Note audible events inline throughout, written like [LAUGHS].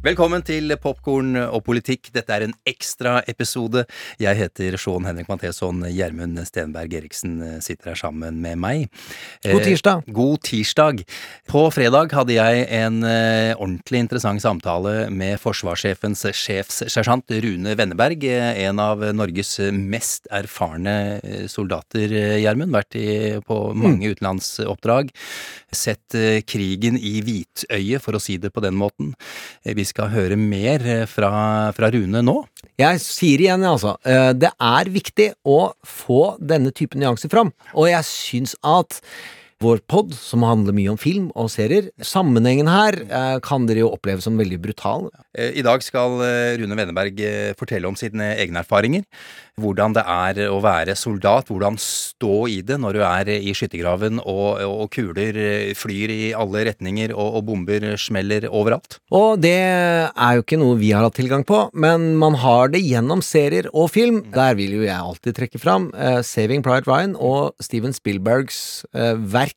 Velkommen til Popkorn og politikk. Dette er en ekstraepisode. Jeg heter Sean Henrik Matheson. Gjermund Stenberg Eriksen sitter her sammen med meg. God tirsdag. Eh, god tirsdag. På fredag hadde jeg en eh, ordentlig interessant samtale med forsvarssjefens sjefssersjant Rune Wenneberg. eh, En av Norges mest erfarne eh, soldater, eh, Gjermund. Vært i, på mange utenlandsoppdrag. Sett eh, krigen i hvitøyet, for å si det på den måten. Eh, Vi skal høre mer eh, fra, fra Rune nå. Jeg sier igjen, altså. eh, Det er viktig å få denne typen nyanser fram. Og jeg syns at vår pod, som handler mye om film og serier, sammenhengen her eh, kan dere jo oppleve som veldig brutal. Eh, I dag skal eh, Rune Wenneberg eh, fortelle om sine egne erfaringer. Hvordan det er å være soldat, hvordan stå i det når du er i skyttergraven og, og kuler flyr i alle retninger og, og bomber smeller overalt. Og det er jo ikke noe vi har hatt tilgang på, men man har det gjennom serier og film. Der vil jo jeg alltid trekke fram eh, Saving Private Ryan og Steven Spielbergs eh, verk,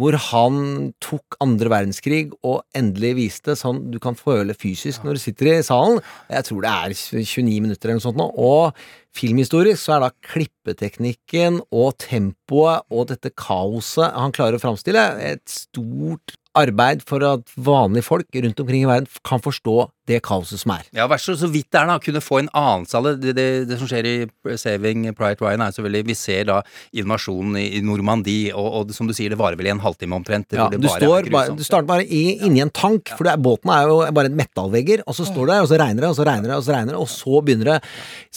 hvor han tok andre verdenskrig og endelig viste sånn du kan føle fysisk når du sitter i salen. Jeg tror det er 29 minutter eller noe sånt nå. Og filmhistorisk så er da klippeteknikken og tempoet og dette kaoset han klarer å framstille, et stort arbeid for at vanlige folk rundt omkring i verden kan forstå det kaoset som er. Ja, vær så, så vidt det er da, kunne få en anelse av det. Det, det. det som skjer i Saving Pride Ryan er selvfølgelig Vi ser da invasjonen i, i Normandie, og, og som du sier, det varer vel i en halvtime omtrent. Ja, du, står bare, du starter bare i, inni en tank, for det er, båten er jo bare metallvegger, og så står du der, og så regner det, og så regner det, og så regner det, og så begynner det.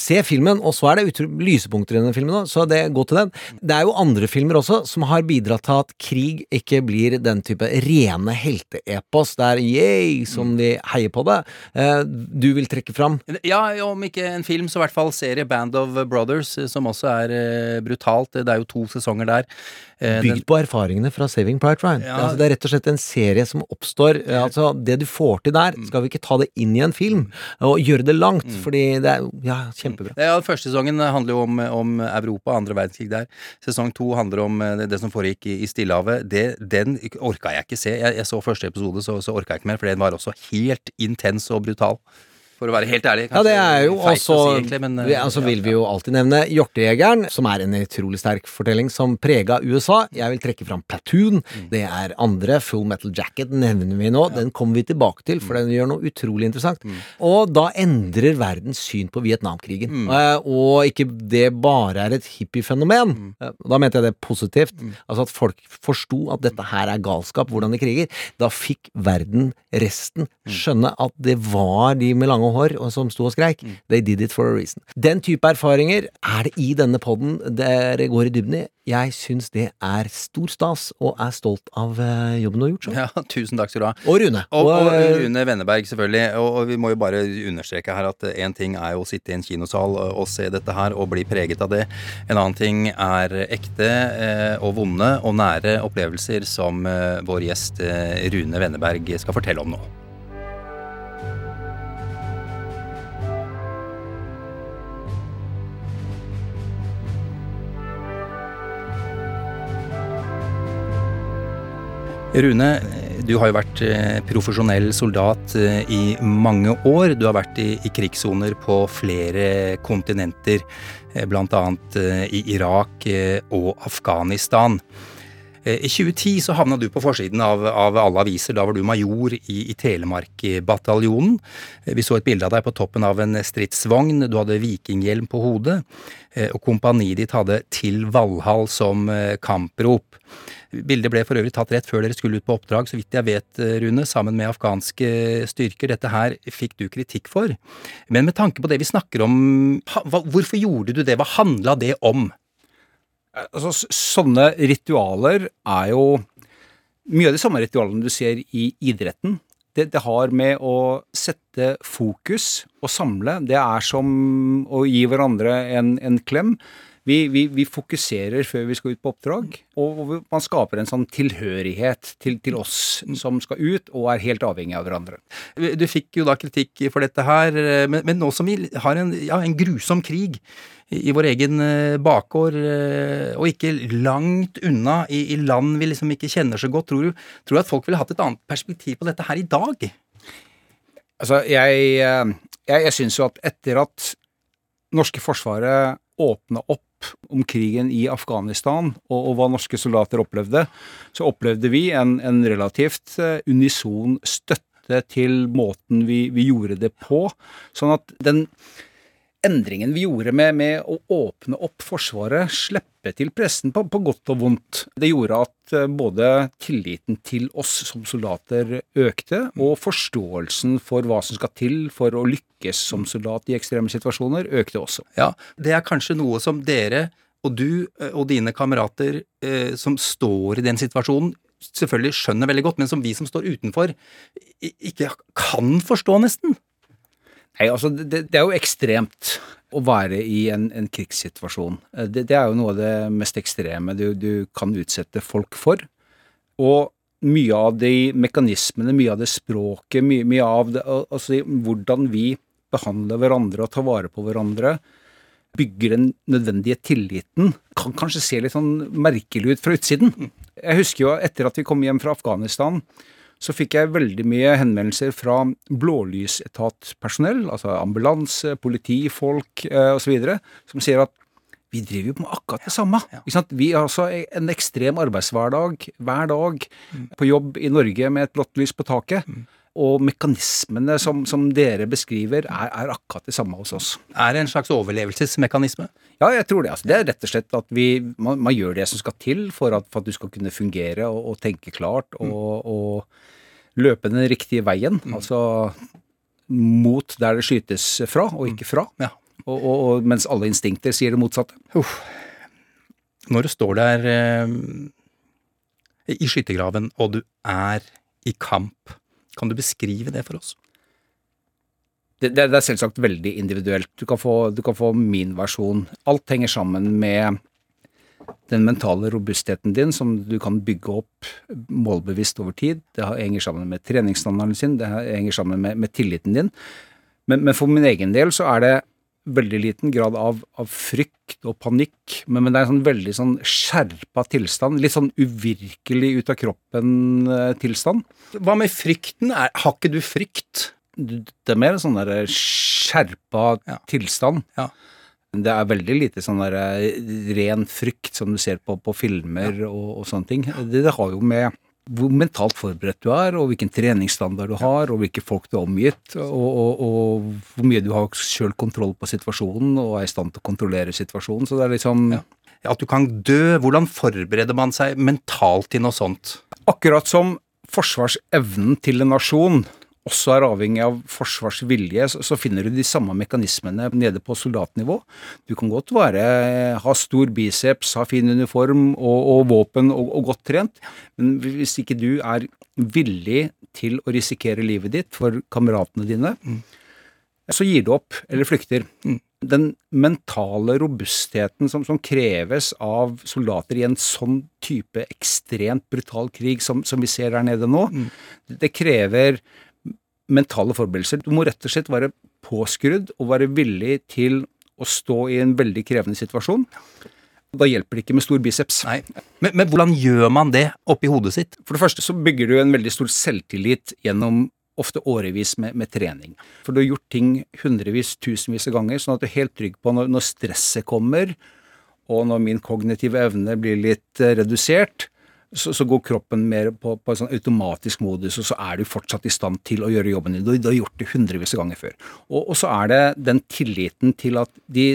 Se filmen, og så er det utro- lysepunkter i denne filmen òg, så det gå til den. Det er jo andre filmer også som har bidratt til at krig ikke blir den type rene helteepos der yay, som de heier på det. Eh, Du vil trekke fram Ja, om ikke en film, så i hvert fall serie Band of Brothers, eh, som også er eh, brutalt. Det er jo to sesonger der. Bygd på erfaringene fra Saving Pride Ryan. Ja. Altså, det er rett og slett en serie som oppstår. Altså, det du får til der, skal vi ikke ta det inn i en film og gjøre det langt, fordi det er ja, kjempebra. Ja, Første sesongen handler jo om, om Europa, andre verdenskrig der. Sesong to handler om det, det som foregikk i, i Stillehavet. Det, den orka jeg ikke se. Jeg, jeg så første episode, så, så orka jeg ikke mer, for den var også helt intens og brutal. For å være helt ærlig. Ja, det er jo også si, men, vi, altså ja, vil vi jo alltid nevne Hjortejegeren, som er en utrolig sterk fortelling som prega USA. Jeg vil trekke fram Platoon. Mm. Det er andre. Full Metal Jacket nevner vi nå. Den kommer vi tilbake til, for den gjør noe utrolig interessant. Mm. Og da endrer verdens syn på Vietnamkrigen. Mm. Eh, Og ikke det bare er et hippiefenomen. Mm. Eh, Da mente jeg det positivt. Altså at folk forsto at dette her er galskap, hvordan de kriger. Da fikk verden, resten, Mm. skjønne at det var de med lange hår og som sto og skreik. Mm. They did it for a reason. Den type erfaringer er det i denne poden dere går i dybden i. Jeg syns det er stor stas, og er stolt av eh, jobben du har gjort. Så. Ja, [LAUGHS] tusen takk skal du ha. Og Rune. Og, og og Rune Venneberg, selvfølgelig. Og, og vi må jo bare understreke her at én ting er jo å sitte i en kinosal og, se dette her og bli preget av det. En annen ting er ekte eh, og vonde og nære opplevelser som eh, vår gjest eh, Rune Venneberg skal fortelle om nå. Rune, du har jo vært eh, profesjonell soldat eh, i mange år. Du har vært i, i krigssoner på flere kontinenter, bl.a. eh, i Irak og Afghanistan. Eh, I 2010 så havna du på forsiden av, av alle aviser. Da var du major i, i Telemarkbataljonen. Eh, Vi så et bilde av deg på toppen av en stridsvogn. Du hadde vikinghjelm på hodet. eh, Og kompaniet ditt hadde 'Til Valhall' som kamprop. Bildet ble for øvrig tatt rett før dere skulle ut på oppdrag, så vidt jeg vet, Rune, sammen med afghanske styrker. Dette her fikk du kritikk for. Men med tanke på det vi snakker om, hvorfor gjorde du det? Hva handla det om? Altså, sånne ritualer er jo mye av de samme ritualene du ser i idretten. det, det har med å sette fokus og samle. Det er som å gi hverandre en, en klem. Vi, vi, vi, fokuserer før vi skal ut på oppdrag, og man skaper en sånn tilhørighet til, til, oss som skal ut, og er helt avhengig av hverandre. Du fikk jo da kritikk for dette her, men, men nå som vi har en, ja, en grusom krig i vår egen eh, bakgård, eh, og ikke langt unna i, i, land vi liksom ikke kjenner så godt. Tror du, tror du at folk ville hatt et annet perspektiv på dette her i dag? Altså, jeg, eh, jeg, jeg syns jo at etter at norske forsvaret åpna opp om krigen i Afghanistan og, og, hva norske soldater opplevde, så opplevde vi en, en relativt unison støtte til måten vi, vi, gjorde det på. Sånn at den endringen vi gjorde med, med, å åpne opp Forsvaret, slippe til pressen på, på, godt og vondt, det gjorde at eh, både tilliten til oss som soldater økte, og forståelsen for hva som skal til for å lykkes som soldat i ekstreme situasjoner, økte også. Ja, det er kanskje noe som dere og du eh, og dine kamerater eh, som står i den situasjonen, selvfølgelig skjønner veldig godt, men som vi som står utenfor, ikke kan forstå, nesten. Nei, altså det, det, er jo ekstremt å være i en, en krigssituasjon. Eh, det, det, er jo noe av det mest ekstreme du, du, kan utsette folk for. Og mye av de mekanismene, mye av det språket, mye, mye av det, altså hvordan vi behandler hverandre og ta vare på hverandre, bygger den nødvendige tilliten, kan kanskje se litt sånn merkelig ut fra utsiden. Jeg husker jo etter at vi kom hjem fra Afghanistan, så fikk jeg veldig mye henvendelser fra blålysetatpersonell, altså ambulanse, politifolk eh, osv., som sier at vi driver jo med akkurat det samme. Vi har altså en ekstrem arbeidshverdag hver dag mm. på jobb i Norge med et blått lys på taket. Mm. Og mekanismene som, som dere beskriver, er, er, akkurat det samme hos oss. Er det en slags overlevelsesmekanisme? Ja, jeg tror det. Altså, det er rett og slett at vi, man, man gjør det som skal til for at, for at du skal kunne fungere og, og tenke klart. og, mm. og løpe den riktige veien. Mm. Altså mot der det skytes fra, og ikke fra. Ja. Og, mens alle instinkter sier det motsatte. Uff. Når du står der eh, i skyttergraven, og du er i kamp, kan du beskrive det for oss? Det, det, det er selvsagt veldig individuelt. Du kan, få, du kan få min versjon. Alt henger sammen med den mentale robustheten din som du kan bygge opp målbevisst over tid. Det henger sammen med treningsstandarden sin, det henger sammen med, med tilliten din. Men, men, for min egen del så er det veldig liten grad av, av frykt og panikk, men, men, det er en sånn veldig sånn skjerpa tilstand. Litt sånn uvirkelig ut av kroppen-tilstand. Eh, Hva med frykten? Er, har ikke du frykt? Det er mer en sånn der skjerpa ja. tilstand. Ja. Det er veldig lite sånn der eh, ren frykt som du ser på, på filmer ja. og, og, sånne ting. Det, det, har jo med hvor mentalt forberedt du er, og hvilken treningsstandard du har, og hvilke folk du er omgitt, og, og, og hvor mye du har sjøl kontroll på situasjonen og er i stand til å kontrollere situasjonen. Så det er liksom ja. At du kan dø. Hvordan forbereder man seg mentalt til noe sånt? Akkurat som forsvarsevnen til en nasjon også er avhengig av forsvarsvilje, så, finner du de samme mekanismene nede på soldatnivå. Du kan godt være, ha stor biceps, ha fin uniform og, og våpen og, og, godt trent, men hvis ikke du er villig til å risikere livet ditt for kameratene dine, mm. så gir du opp eller flykter. Mm. Den mentale robustheten som, som, kreves av soldater i en sånn type ekstremt brutal krig som, som vi ser der nede nå, mm. det krever mentale forberedelser. Du må rett og slett være påskrudd og være villig til å stå i en veldig krevende situasjon. Da hjelper det ikke med stor biceps. Men, men, hvordan gjør man det oppi hodet sitt? For det første så bygger du en veldig stor selvtillit gjennom ofte årevis med, med trening. For du har gjort ting hundrevis, tusenvis av ganger, sånn at du er helt trygg på når, når stresset kommer, og når min kognitive evne blir litt uh, redusert, så, så, går kroppen mer på, på en sånn automatisk modus, og så er du fortsatt i stand til å gjøre jobben din. Du, du har gjort det hundrevis av ganger før. Og, og, så er det den tilliten til at de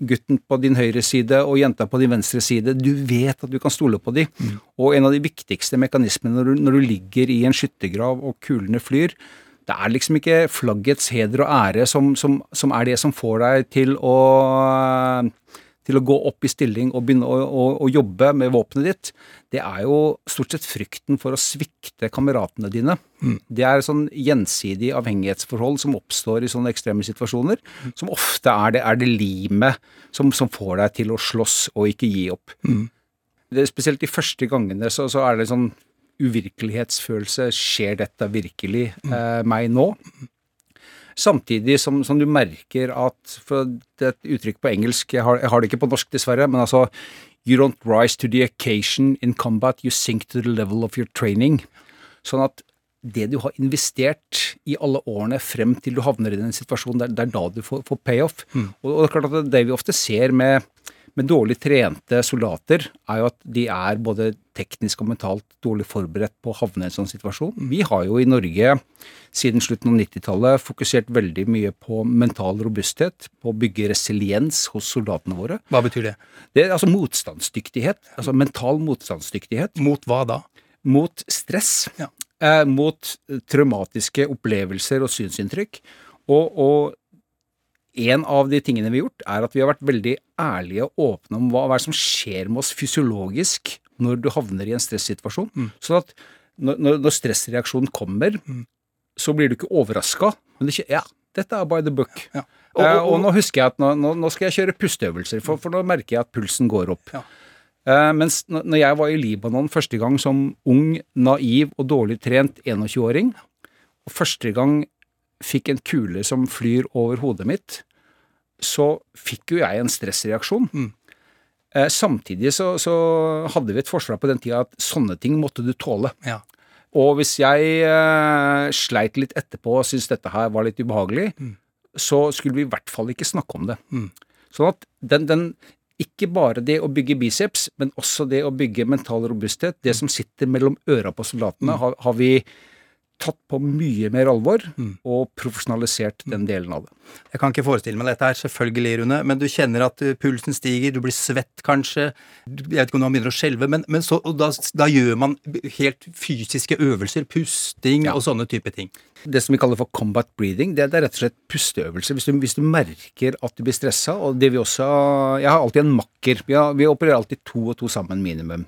gutten på din høyre side og jenta på din venstre side, du vet at du kan stole på dem. Mm. Og en av de viktigste mekanismene når du, når du ligger i en skyttergrav og kulene flyr, det er liksom ikke flaggets heder og ære som, som, som er det som får deg til å til å gå opp i stilling og begynne å, å, å jobbe med våpenet ditt, det er jo stort sett frykten for å svikte kameratene dine. Det er sånn gjensidig avhengighetsforhold som oppstår i sånne ekstreme situasjoner, som ofte er det, er det limet som, som får deg til å slåss og ikke gi opp. Det, er spesielt de første gangene så, så er det sånn uvirkelighetsfølelse. Skjer dette virkelig eh, meg nå? Samtidig som, som, du merker at For det er et uttrykk på engelsk, jeg har, jeg har, det ikke på norsk dessverre, men altså You don't rise to the occasion in combat, you sink to the level of your training. Sånn at det du har investert i alle årene frem til du havner i den situasjonen, det, er da du får, får payoff. Mm. Og, og, det er klart at det vi ofte ser med med dårlig trente soldater er jo at de er både teknisk og mentalt dårlig forberedt på å havne i en sånn situasjon. Vi har jo i Norge siden slutten av 90-tallet fokusert veldig mye på mental robusthet, på å bygge resiliens hos soldatene våre. Hva betyr det? Det er altså motstandsdyktighet. Altså mental motstandsdyktighet. Mot hva da? Mot stress. Ja. Eh, mot traumatiske opplevelser og synsinntrykk. Og, og en av de tingene vi har gjort, er at vi har vært veldig ærlige og åpne om hva, hva som skjer med oss fysiologisk når du havner i en stressituasjon. Mm. Sånn at når, når stressreaksjonen kommer, mm. så blir du ikke overraska. Men det er ikke Ja, dette er by the book. Ja. Og, og, og, nå husker jeg at nå, nå, skal jeg kjøre pusteøvelser, for, for, nå merker jeg at pulsen går opp. Ja. Uh, mens når jeg var i Libanon første gang som ung, naiv og dårlig trent 21-åring, og første gang fikk en kule som flyr over hodet mitt, så fikk jo jeg en stressreaksjon. Mm. Eh, samtidig så, så, hadde vi et forsvar på den tida at sånne ting måtte du tåle. Ja. Og hvis jeg eh, sleit litt etterpå og syntes dette her var litt ubehagelig, mm. så skulle vi i hvert fall ikke snakke om det. Mm. Sånn at den, den, ikke bare det å bygge biceps, men også det å bygge mental robusthet, det som sitter mellom øra på soldatene, mm. har, har vi tatt på mye mer alvor mm. og profesjonalisert den delen av det. Jeg kan ikke forestille meg dette her, selvfølgelig, Rune, men du kjenner at uh, pulsen stiger, du blir svett kanskje, jeg vet ikke om du begynner å skjelve, men, men så, da, da, gjør man helt fysiske øvelser, pusting ja. og sånne type ting. Det som vi kaller for combat breathing, det, er rett og slett pusteøvelser. Hvis du, hvis du merker at du blir stressa, og det vi også Jeg har alltid en makker. Vi, har, vi opererer alltid to og to sammen minimum.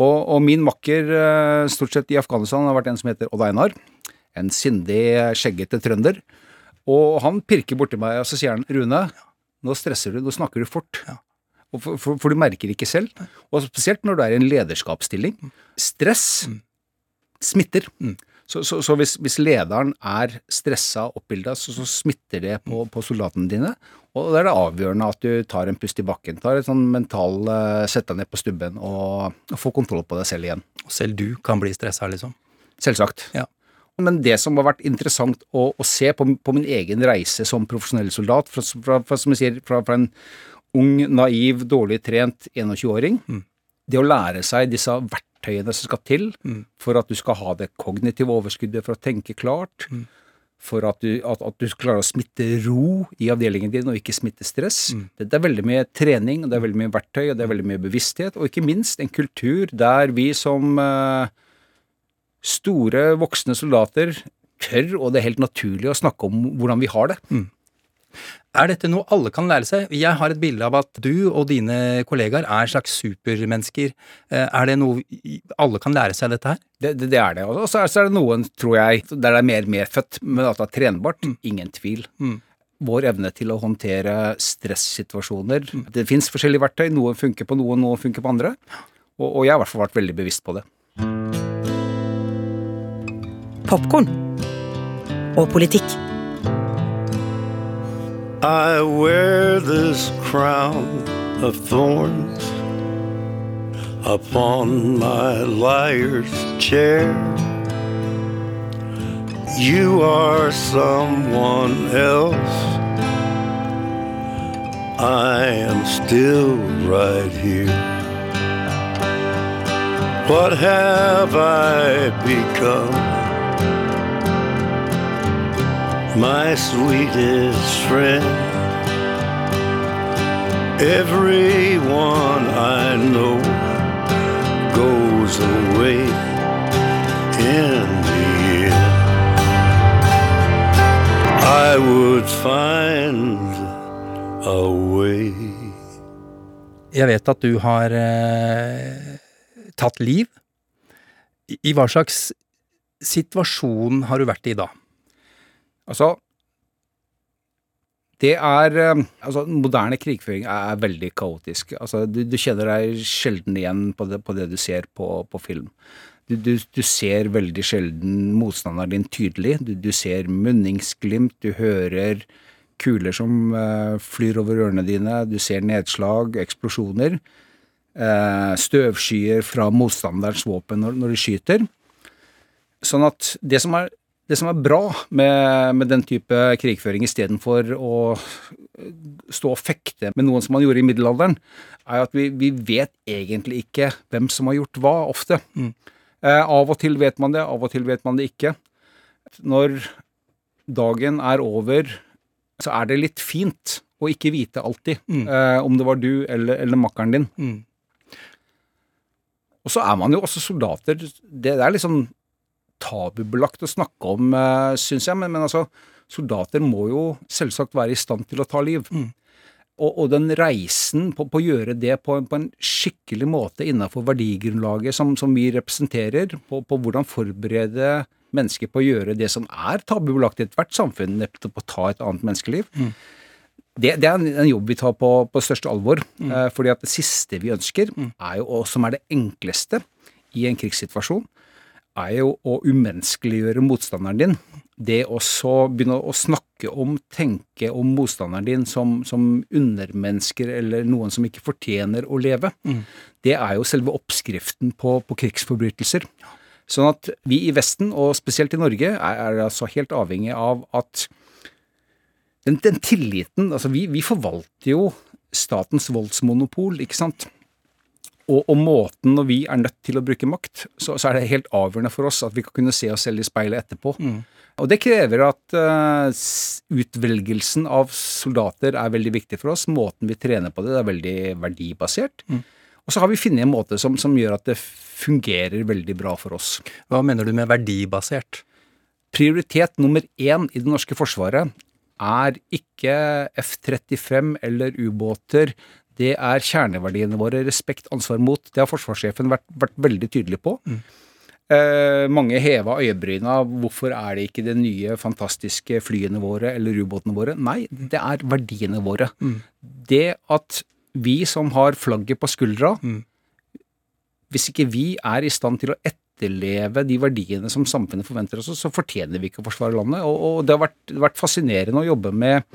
Og, og, min makker eh, stort sett i Afghanistan har vært en som heter Odd Einar. En sindig, skjeggete trønder. Og han pirker borti meg, og så sier han Rune, nå stresser du, nå snakker du fort. Ja. For, for, for, du merker ikke selv. Og spesielt når du er i en lederskapsstilling. Stress mm. smitter. Mm. Så, så, så hvis, hvis, lederen er stressa og oppbilda, så, så, smitter det på, på, soldatene dine. Og da er det avgjørende at du tar en pust i bakken. Tar et sånn mental uh, Sett deg ned på stubben og, og få kontroll på deg selv igjen. Og selv du kan bli stressa, liksom? Selvsagt. Ja. Men det som har vært interessant å, å se på, på, min egen reise som profesjonell soldat, fra, fra, fra som jeg sier, fra, fra, en ung, naiv, dårlig trent 21-åring, mm. det å lære seg disse verktøyene som skal til mm. for at du skal ha det kognitive overskuddet for å tenke klart, mm for at du, at, at du, klarer å smitte ro i avdelingen din og ikke smitte stress. Mm. Det, det, er veldig mye trening, og det er veldig mye verktøy, og det er veldig mye bevissthet, og ikke minst en kultur der vi som eh, store, voksne soldater tør, og det er helt naturlig å snakke om hvordan vi har det. Mm. Er dette noe alle kan lære seg? Jeg har et bilde av at du og dine kollegaer er slags supermennesker. Eh, er det noe alle kan lære seg dette her? Det, det, det er det. Og så er det noen, tror jeg, der det er mer medfødt, men at det er trenbart. Mm. Ingen tvil. Mm. Vår evne til å håndtere stressituasjoner. Mm. Det fins forskjellige verktøy. Noen funker på noen, noen funker på andre. Og, og jeg har i hvert fall vært veldig bevisst på det. Popkorn og politikk. I wear this crown of thorns upon my liar's chair. You are someone else. I am still right here. What have I become? My sweetest friend. Everyone I know goes away in the end. I would find a way. Jeg vet at du har eh, tatt liv. I, I hva slags situasjon har du vært i da? Altså Det er eh, Altså, moderne krigføring er veldig kaotisk. Altså, du, du kjenner deg sjelden igjen på det, på det du ser på, på film. Du, du, du, ser veldig sjelden motstanderen din tydelig. Du, ser munningsglimt, du hører kuler som uh, flyr over ørene dine, du ser nedslag, eksplosjoner. Uh, støvskyer fra motstanderens våpen når, når de skyter. Sånn at det som er, det som er bra med, med, den type krigføring istedenfor å stå og fekte med noen som man gjorde i middelalderen, er at vi, vi vet egentlig ikke hvem som har gjort hva, ofte. Mm. Eh, av og til vet man det, av og til vet man det ikke. Når dagen er over, så er det litt fint å ikke vite alltid mm. eh, om det var du eller, eller makkeren din. Mm. Og så er man jo også soldater. Det, det er liksom tabubelagt å snakke om, uh, eh, syns jeg. Men, men, altså, soldater må jo selvsagt være i stand til å ta liv. Mm. Og, og, den reisen på, på, å gjøre det på, på en skikkelig måte innenfor verdigrunnlaget som, som vi representerer, på, på, hvordan forberede mennesker på å gjøre det som er tabubelagt i ethvert samfunn, nettopp å ta et annet menneskeliv. Mm. Det, det, er en, en, jobb vi tar på, største alvor. Mm. Eh, fordi at det siste vi ønsker, mm. er jo, og som er det enkleste i en krigssituasjon, er jo å umenneskeliggjøre motstanderen din. Det å så begynne å snakke om, tenke om motstanderen din som, som undermennesker eller noen som ikke fortjener å leve, mm. det er jo selve oppskriften på, på, krigsforbrytelser. Sånn at vi i Vesten, og spesielt i Norge, er, er altså helt avhengig av at den, den tilliten Altså, vi, vi forvalter jo statens voldsmonopol, ikke sant? Og, og, måten når vi er nødt til å bruke makt, så, så, er det helt avgjørende for oss at vi kan kunne se oss selv i speilet etterpå. Mm. Og det krever at uh, utvelgelsen av soldater er veldig viktig for oss. Måten vi trener på det, det er veldig verdibasert. Mm. Og så har vi funnet en måte som, som, gjør at det fungerer veldig bra for oss. Hva mener du med verdibasert? Prioritet nummer én i det norske forsvaret er ikke F-35 eller ubåter det er kjerneverdiene våre. Respekt, ansvar, mot. Det har forsvarssjefen vært, vært veldig tydelig på. Mm. Eh, mange heva øyebryna. Hvorfor er det ikke de nye, fantastiske flyene våre eller ubåtene våre? Nei, det er verdiene våre. Mm. Det at vi som har flagget på skuldra, mm. hvis ikke vi er i stand til å etterleve de verdiene som samfunnet forventer oss, så fortjener vi ikke å forsvare landet. Og, og det har vært, vært fascinerende å jobbe med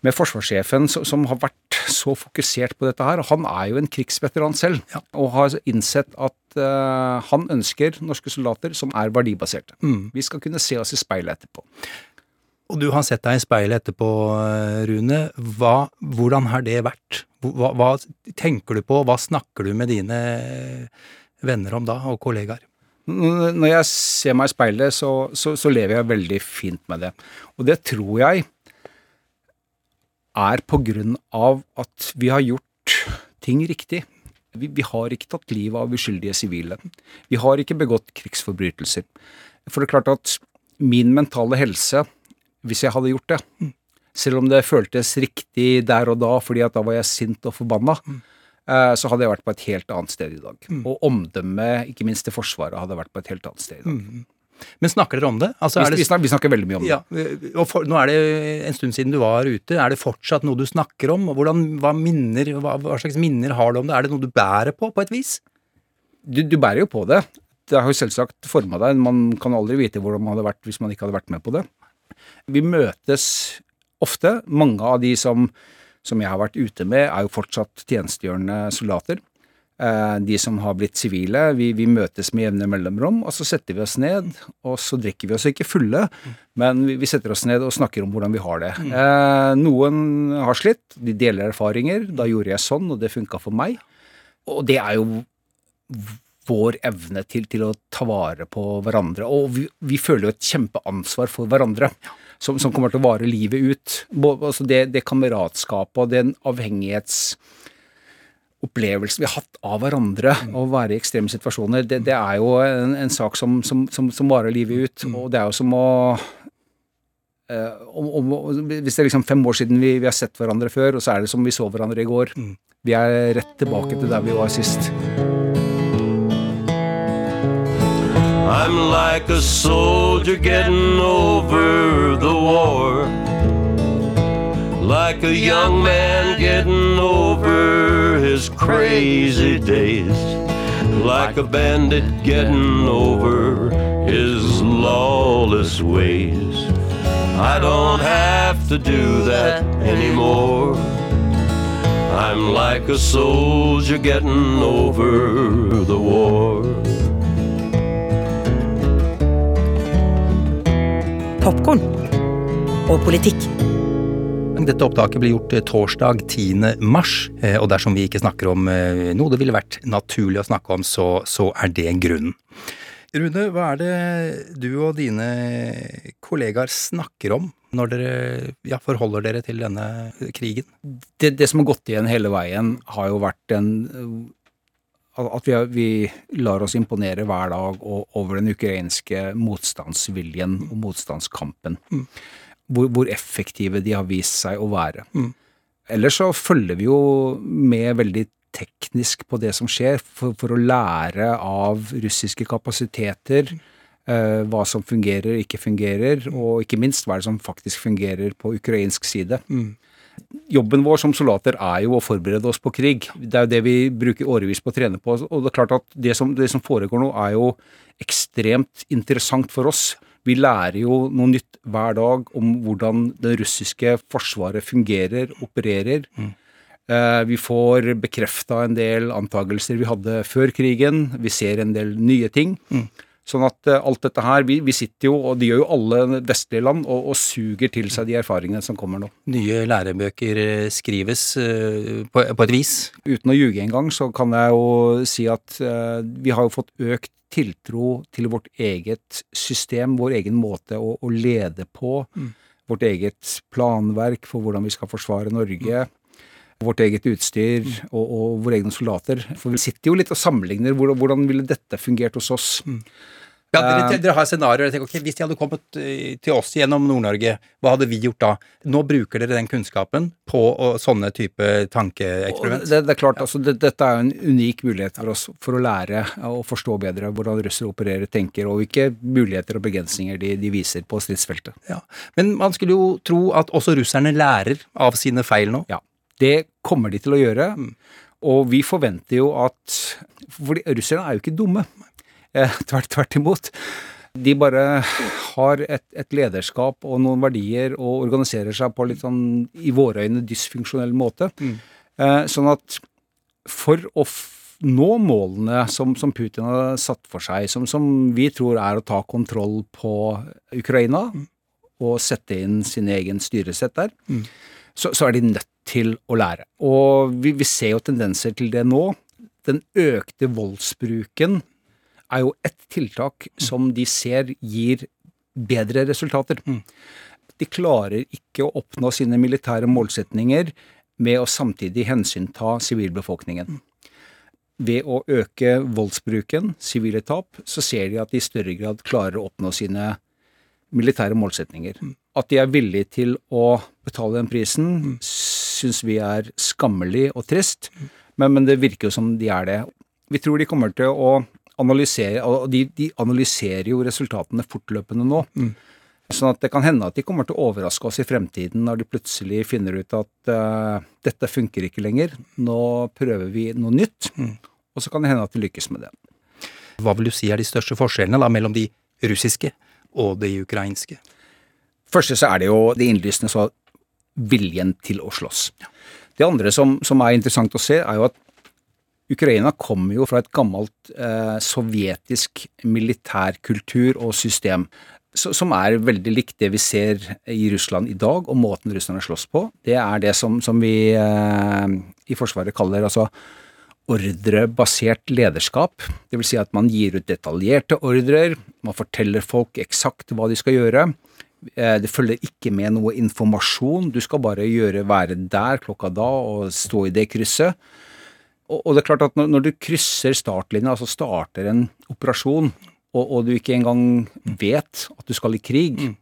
med forsvarssjefen som har vært så fokusert på dette her. Han er jo en krigsveteran selv, ja. og har innsett at uh, han ønsker norske soldater som er verdibaserte. Mm. Vi skal kunne se oss i speilet etterpå. Og du har sett deg i speilet etterpå, Rune. Hva, hvordan har det vært? Hva, hva, tenker du på, hva snakker du med dine venner om da, og kollegaer? Når jeg ser meg i speilet, så, så, så lever jeg veldig fint med det. Og det tror jeg er på grunn av at vi har gjort ting riktig. Vi, vi har ikke tatt livet av uskyldige sivile. Vi har ikke begått krigsforbrytelser. For det er klart at min mentale helse, hvis jeg hadde gjort det, selv om det føltes riktig der og da fordi at da var jeg sint og forbanna, eh, så hadde jeg vært på et helt annet sted i dag. Mm. Og omdømmet, ikke minst til Forsvaret, hadde vært på et helt annet sted i dag. Men snakker dere om det? Altså, vi, det... vi, snakker, vi, snakker, veldig mye om det. Ja, og for, Nå er det en stund siden du var ute. Er det fortsatt noe du snakker om? Hvordan, hva, minner, hva, hva, slags minner har du om det? Er det noe du bærer på, på et vis? Du, du bærer jo på det. Det har jo selvsagt forma deg. Man kan aldri vite hvordan man hadde vært hvis man ikke hadde vært med på det. Vi møtes ofte. Mange av de som, som jeg har vært ute med, er jo fortsatt tjenestegjørende soldater. Eh, de som har blitt sivile, vi, vi, møtes med jevne mellomrom, og så setter vi oss ned, og så drikker vi oss ikke fulle, men vi, vi setter oss ned og snakker om hvordan vi har det. Mm. Eh, noen har slitt, de deler erfaringer. Da gjorde jeg sånn, og det funka for meg. Og det er jo vår evne til, til å ta vare på hverandre. Og vi, vi føler jo et kjempeansvar for hverandre. Som, som, kommer til å vare livet ut. Altså det, det kameratskapet og den avhengighets opplevelsen vi har hatt av hverandre mm. å være i ekstreme situasjoner, det, det er jo en, en sak som, som, som, som, varer livet ut. Mm. Og det er jo som å eh, om, om, Hvis det er liksom fem år siden vi, vi har sett hverandre før, og så er det som vi så hverandre i går. Vi er rett tilbake til der vi var sist. I'm like a soldier getting over the war. Like a young man getting over crazy days. Like a bandit getting over his lawless ways. I don't have to do that anymore. I'm like a soldier getting over the war. Popkorn og politikk. Dette opptaket blir gjort eh, torsdag 10. mars, eh, og dersom vi ikke snakker om eh, noe det ville vært naturlig å snakke om, så, så er det grunnen. Rune, hva er det du og dine kollegaer snakker om når dere ja, forholder dere til denne krigen? Det, det som har gått igjen hele veien, har jo vært en at vi, vi, lar oss imponere hver dag over den ukrainske motstandsviljen og motstandskampen. Mm. Hvor, hvor, effektive de har vist seg å være. Mm. Ellers så følger vi jo med veldig teknisk på det som skjer, for, for å lære av russiske kapasiteter. Uh, hva som fungerer, ikke fungerer, og ikke minst hva er det som faktisk fungerer på ukrainsk side. Mm. Jobben vår som soldater er jo å forberede oss på krig. Det er jo det vi bruker årevis på å trene på. Og det er klart at det som, det som foregår nå, er jo ekstremt interessant for oss. Vi lærer jo noe nytt hver dag om hvordan det russiske forsvaret fungerer, opererer. Mm. Eh, vi får bekrefta en del antakelser vi hadde før krigen. Vi ser en del nye ting. Mm. Sånn at uh, alt dette her vi, vi, sitter jo, og det gjør jo alle vestlige land, og, og, suger til seg de erfaringene som kommer nå. Nye lærebøker eh, skrives uh, på, på, et vis? Uten å ljuge engang, så kan jeg jo si at vi har jo fått økt tiltro til vårt eget system, vår egen måte å, å lede på. Mm. Vårt eget planverk for hvordan vi skal forsvare Norge. Mm vårt eget utstyr og, og, våre egne soldater. For vi sitter jo litt og sammenligner hvordan, hvordan ville dette fungert hos oss. Mm. Ja, dere, eh, dere har scenarioer. Okay, hvis de hadde kommet eh, til oss gjennom Nord-Norge, hva hadde vi gjort da? Nå bruker dere den kunnskapen på å, sånne type tankeeksperiment. Det, det, er klart, altså, det, Dette er en unik mulighet for oss for å lære og forstå bedre hvordan russere opererer, tenker, og hvilke muligheter og begrensninger de, de viser på stridsfeltet. Ja, Men man skulle jo tro at også russerne lærer av sine feil nå? Ja. Det kommer de til å gjøre. Og vi forventer jo at For russerne er jo ikke dumme. Eh, tvert, tvert imot. De bare har et, et, lederskap og noen verdier og organiserer seg på litt sånn i våre øyne dysfunksjonell måte. Mm. Eh, sånn at for å nå målene som, som, Putin har satt for seg, som, som, vi tror er å ta kontroll på Ukraina mm. og sette inn sin egen styresett der, mm. så, så, er de nødt til å lære. Og vi, vi ser jo tendenser til det nå. Den økte voldsbruken er jo ett tiltak som de ser gir bedre resultater. Mm. De klarer ikke å oppnå sine militære målsetninger med å samtidig hensynta sivilbefolkningen. Ved å øke voldsbruken, sivile tap, så ser de at de i større grad klarer å oppnå sine militære målsetninger. Mm. At de er villige til å betale den prisen, mm syns vi er skammelig og trist, men, men, det virker jo som de er det. Vi tror de kommer til å analysere, og de, de analyserer jo resultatene fortløpende nå. Mm. Sånn at det kan hende at de kommer til å overraske oss i fremtiden når de plutselig finner ut at uh, dette funker ikke lenger, nå prøver vi noe nytt, mm. og så kan det hende at vi lykkes med det. Hva vil du si er de største forskjellene da, mellom de russiske og de ukrainske? Første så er det jo det innlysende så viljen til å slåss. Det andre som, som, er interessant å se, er jo at Ukraina kommer jo fra et gammelt eh, sovjetisk militærkultur og system, så, som er veldig likt det vi ser i Russland i dag, og måten russerne slåss på. Det er det som, som vi eh, i Forsvaret kaller altså ordrebasert lederskap. Det vil si at man gir ut detaljerte ordrer, man forteller folk eksakt hva de skal gjøre. Eh, det følger ikke med noe informasjon. Du skal bare gjøre, være der klokka da og stå i det krysset. Og, og det er klart at når, når du krysser startlinja, altså starter en operasjon, og, og, du ikke engang vet at du skal i krig, mm.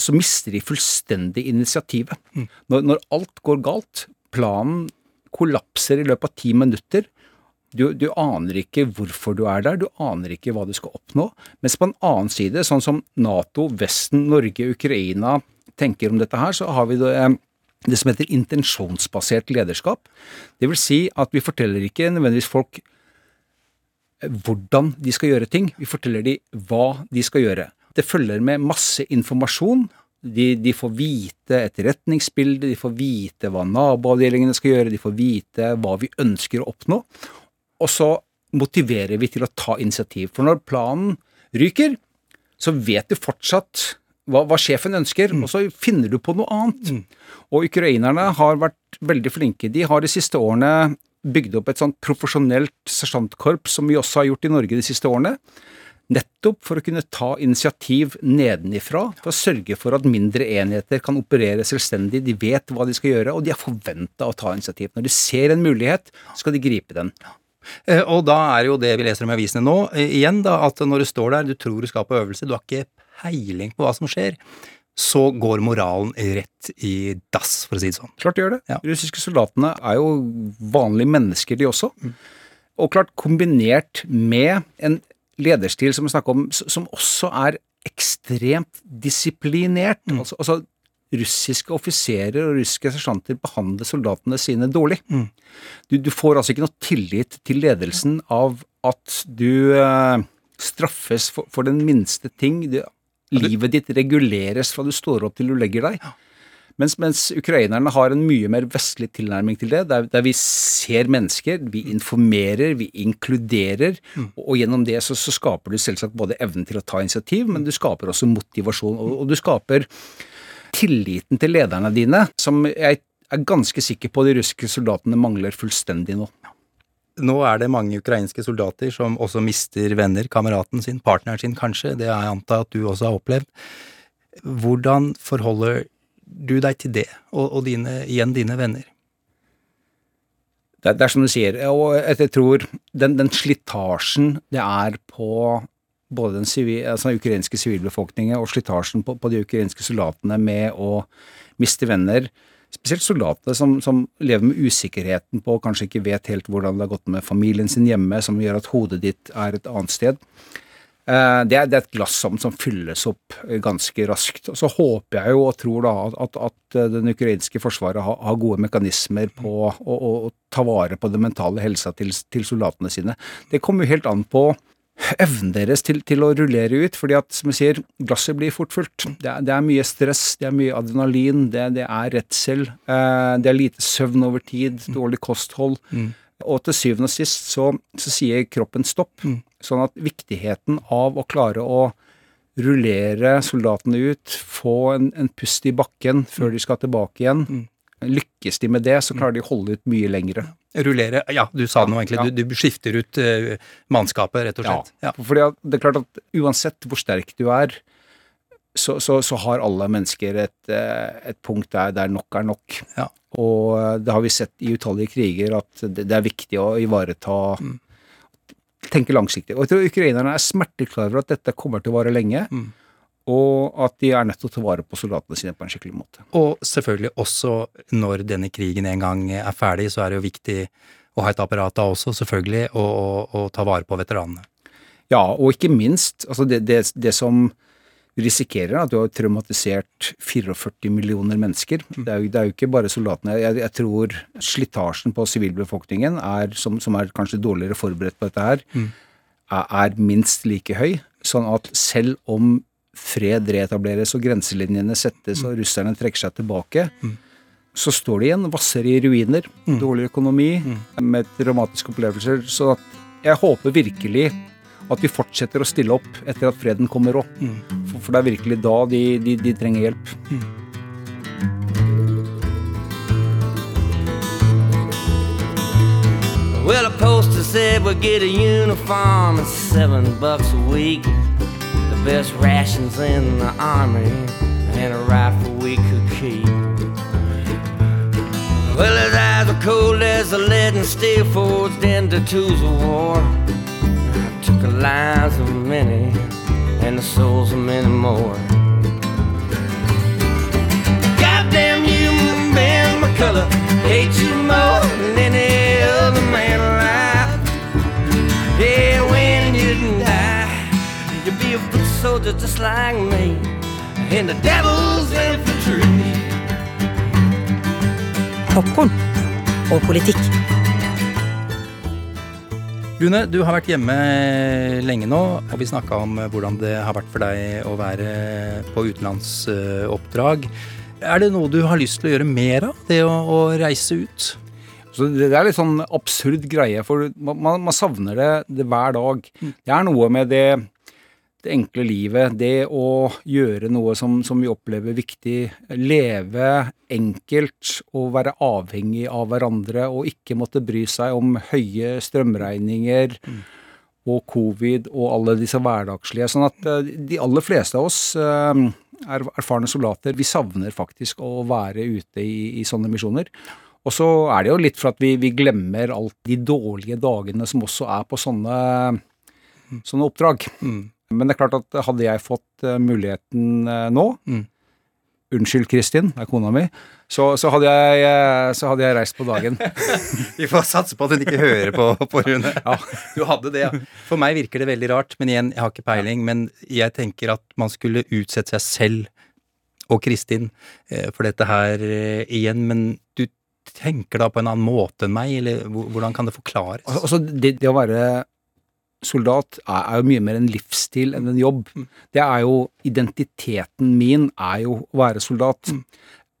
så mister de fullstendig initiativet. Når, når alt går galt, planen kollapser i løpet av ti minutter, du, du aner ikke hvorfor du er der, du aner ikke hva du skal oppnå. Mens på en annen side, sånn som Nato, Vesten, Norge, Ukraina tenker om dette her, så har vi det, det som heter intensjonsbasert lederskap. Det vil si at vi forteller ikke nødvendigvis folk eh, hvordan de skal gjøre ting, vi forteller de hva de skal gjøre. Det følger med masse informasjon. De, de får vite etterretningsbildet, de får vite hva naboavdelingene skal gjøre, de får vite hva vi ønsker å oppnå. Og så motiverer vi til å ta initiativ. For når planen ryker, så vet du fortsatt hva, hva sjefen ønsker, og så finner du på noe annet. Og ukrainerne har vært veldig flinke. De har de siste årene bygd opp et sånt profesjonelt sersjantkorps, som vi også har gjort i Norge de siste årene. Nettopp for å kunne ta initiativ nedenifra, for å sørge for at mindre enheter kan operere selvstendig. De vet hva de skal gjøre, og de er forventa å ta initiativ. Når de ser en mulighet, skal de gripe den. Eh, Og da er jo det vi leser om i avisene nå, eh, igjen da, at når du står der, du tror du skal på øvelse, du har ikke peiling på hva som skjer, så går moralen rett i dass, for å si det sånn. Klart de gjør det. Ja. De russiske soldatene er jo vanlige mennesker, de også. Og klart kombinert med en lederstil som vi snakker om, som også er ekstremt disiplinert. Altså, altså russiske offiserer og russiske sersjanter behandler soldatene sine dårlig. Du, du får altså ikke noe tillit til ledelsen av at du eh, straffes for, for den minste ting. Du, livet ditt reguleres fra du står opp til du legger deg. Mens, mens ukrainerne har en mye mer vestlig tilnærming til det, der, der vi ser mennesker, vi informerer, vi inkluderer, og, og gjennom det så, så skaper du selvsagt både evnen til å ta initiativ, men du skaper også motivasjon, og, og du skaper tilliten til lederne dine, som jeg er ganske sikker på de russiske soldatene mangler fullstendig nå. Nå er det mange ukrainske soldater som også mister venner, kameraten sin, partneren sin kanskje, det har jeg antar at du også har opplevd. Hvordan forholder du deg til det, og, og dine, igjen dine venner? Det, det er som du sier, og jeg tror den, den slitasjen det er på både den sivil, altså ukrainske sivilbefolkningen og slitasjen på, på de ukrainske soldatene med å miste venner, spesielt soldater som, som lever med usikkerheten på og kanskje ikke vet helt hvordan det har gått med familien sin hjemme, som gjør at hodet ditt er et annet sted. Eh, Det er, et glass som, fylles opp ganske raskt. Og så håper jeg jo og tror da at, at, at eh, den ukrainske forsvaret har, har gode mekanismer på å, å, å ta vare på den mentale helsa til, til soldatene sine. Det kommer jo helt an på evnen deres til, til å rullere ut, fordi at, som jeg sier, glasset blir fort fullt. Det det er mye stress, det er mye adrenalin, det, det er redsel, eh, det er lite søvn over tid, dårlig kosthold. Og til syvende og sist så, så sier kroppen stopp. Sånn at viktigheten av å klare å rullere soldatene ut, få en, en pust i bakken før de skal tilbake igjen. Lykkes de med det, så klarer de å holde ut mye lengre. Rullere Ja, du sa det nå egentlig. Ja. Du, du skifter ut uh, mannskapet, rett og slett. Ja. Fordi at det er klart at uansett hvor sterk du er, så, så, så har alle mennesker et, eh, et punkt der, der nok er nok. Ja. Og eh, det har vi sett i utallige kriger at det, det er viktig å ivareta Tenke langsiktig. Og jeg tror ukrainerne er smertelig klar over at dette kommer til å vare lenge, og at de er nødt til å ta vare på soldatene sine på en skikkelig måte. Og selvfølgelig også når denne krigen en gang er ferdig, så er det jo viktig å ha et apparat da også, selvfølgelig, og, og, og ta vare på veteranene. Ja, og ikke minst, altså det, det, det som risikerer, er at du har traumatisert 44 millioner mennesker. Det er jo, det er jo ikke bare soldatene. Jeg, jeg tror slitasjen på sivilbefolkningen, er, som, som er kanskje dårligere forberedt på dette her, er, er minst like høy. Sånn at selv om fred reetableres og grenselinjene settes og russerne trekker seg tilbake, så står de igjen, vasser i ruiner, dårlig økonomi, med dramatiske opplevelser. Så at jeg håper virkelig at vi fortsetter å stille opp etter at freden kommer opp. For, for det er virkelig da de, de, de trenger hjelp. Well, the poster said we'd get a uniform and seven bucks a week. Best rations in the army and a rifle we could keep. Well, his eyes were cold as the lead and steel forged into tools of war. I took the lives of many and the souls of many more. Goddamn you, man, my color, hate you more than any other man alive. Yeah. Be a foot soldier just like me. In the devil's infantry. Popkorn og politikk. Rune, du har vært hjemme lenge nå, og vi snakka om hvordan det har vært for deg å være på utenlandsoppdrag. Er det noe du har lyst til å gjøre mer av, det å, å reise ut? Så det, er litt sånn absurd greie, for man, man, man savner det, det hver dag. Det er noe med det, det enkle livet, det å gjøre noe som, som vi opplever viktig. Leve enkelt og være avhengig av hverandre og ikke måtte bry seg om høye strømregninger og covid og alle disse hverdagslige. Sånn at eh, de aller fleste av oss eh, er erfarne soldater, vi savner faktisk å være ute i, i sånne misjoner. Og så er det jo litt for at vi, vi glemmer alt de dårlige dagene som også er på sånne, sånne oppdrag. Men det er klart at hadde jeg fått eh, muligheten eh, nå Mm. Unnskyld, Kristin, det er kona mi. Så, så, hadde jeg, eh, så hadde jeg reist på dagen. [LAUGHS] Vi får satse på at hun ikke hører på, på Rune. Ja, du hadde det, ja. For meg virker det veldig rart, men igjen, jeg har ikke peiling. Men jeg tenker at man skulle utsette seg selv og Kristin for dette her igjen. Men du tenker da på en annen måte enn meg, eller hvordan kan det forklares? Altså, det, det å være soldat er, er jo mye mer en livsstil enn en jobb. Det er jo Identiteten min er jo å være soldat.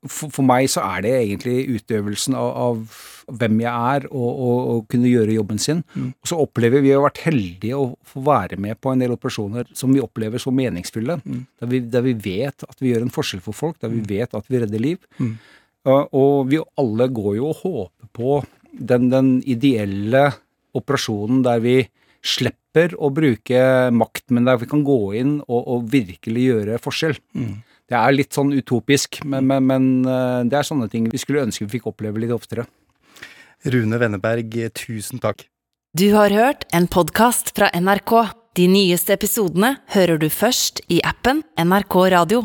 For, for meg så er det egentlig utøvelsen av, av hvem jeg er, og, og, og kunne gjøre jobben sin. Og så opplever vi, vi har vært heldige å få være med på en del operasjoner som vi opplever som meningsfulle. Der, vi, der vi vet at vi gjør en forskjell for folk, der vi vet at vi redder liv. Uh, og vi alle går jo og håper på den, den ideelle operasjonen der vi slipper å bruke makt, men der vi kan gå inn og, og virkelig gjøre forskjell. Det er litt sånn utopisk, men, men, men uh, det er sånne ting vi skulle ønske vi fikk oppleve litt oftere. Rune Wenneberg, tusen takk. Du har hørt en podkast fra NRK. De nyeste episodene hører du først i appen NRK Radio.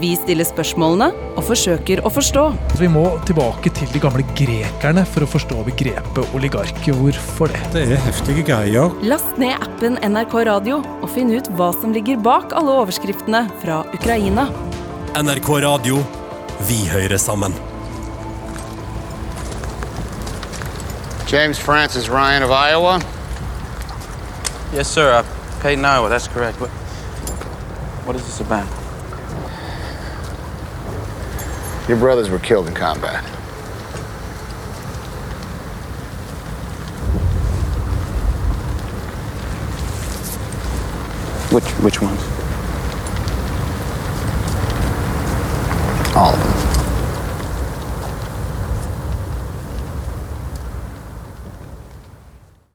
Vi stiller spørsmålene og forsøker å forstå. Vi må tilbake til de gamle grekerne for å forstå begrepet oligark. Hvorfor det? Det er heftige greier. Last ned appen NRK Radio og finn ut hva som ligger bak alle overskriftene fra Ukraina. NRK Radio. Vi hører sammen. James Francis Ryan of Iowa. Yes, sir. Uh, Peyton, Iowa. That's correct. What, what is this about? Your brothers were killed in combat. Which which ones? All of them.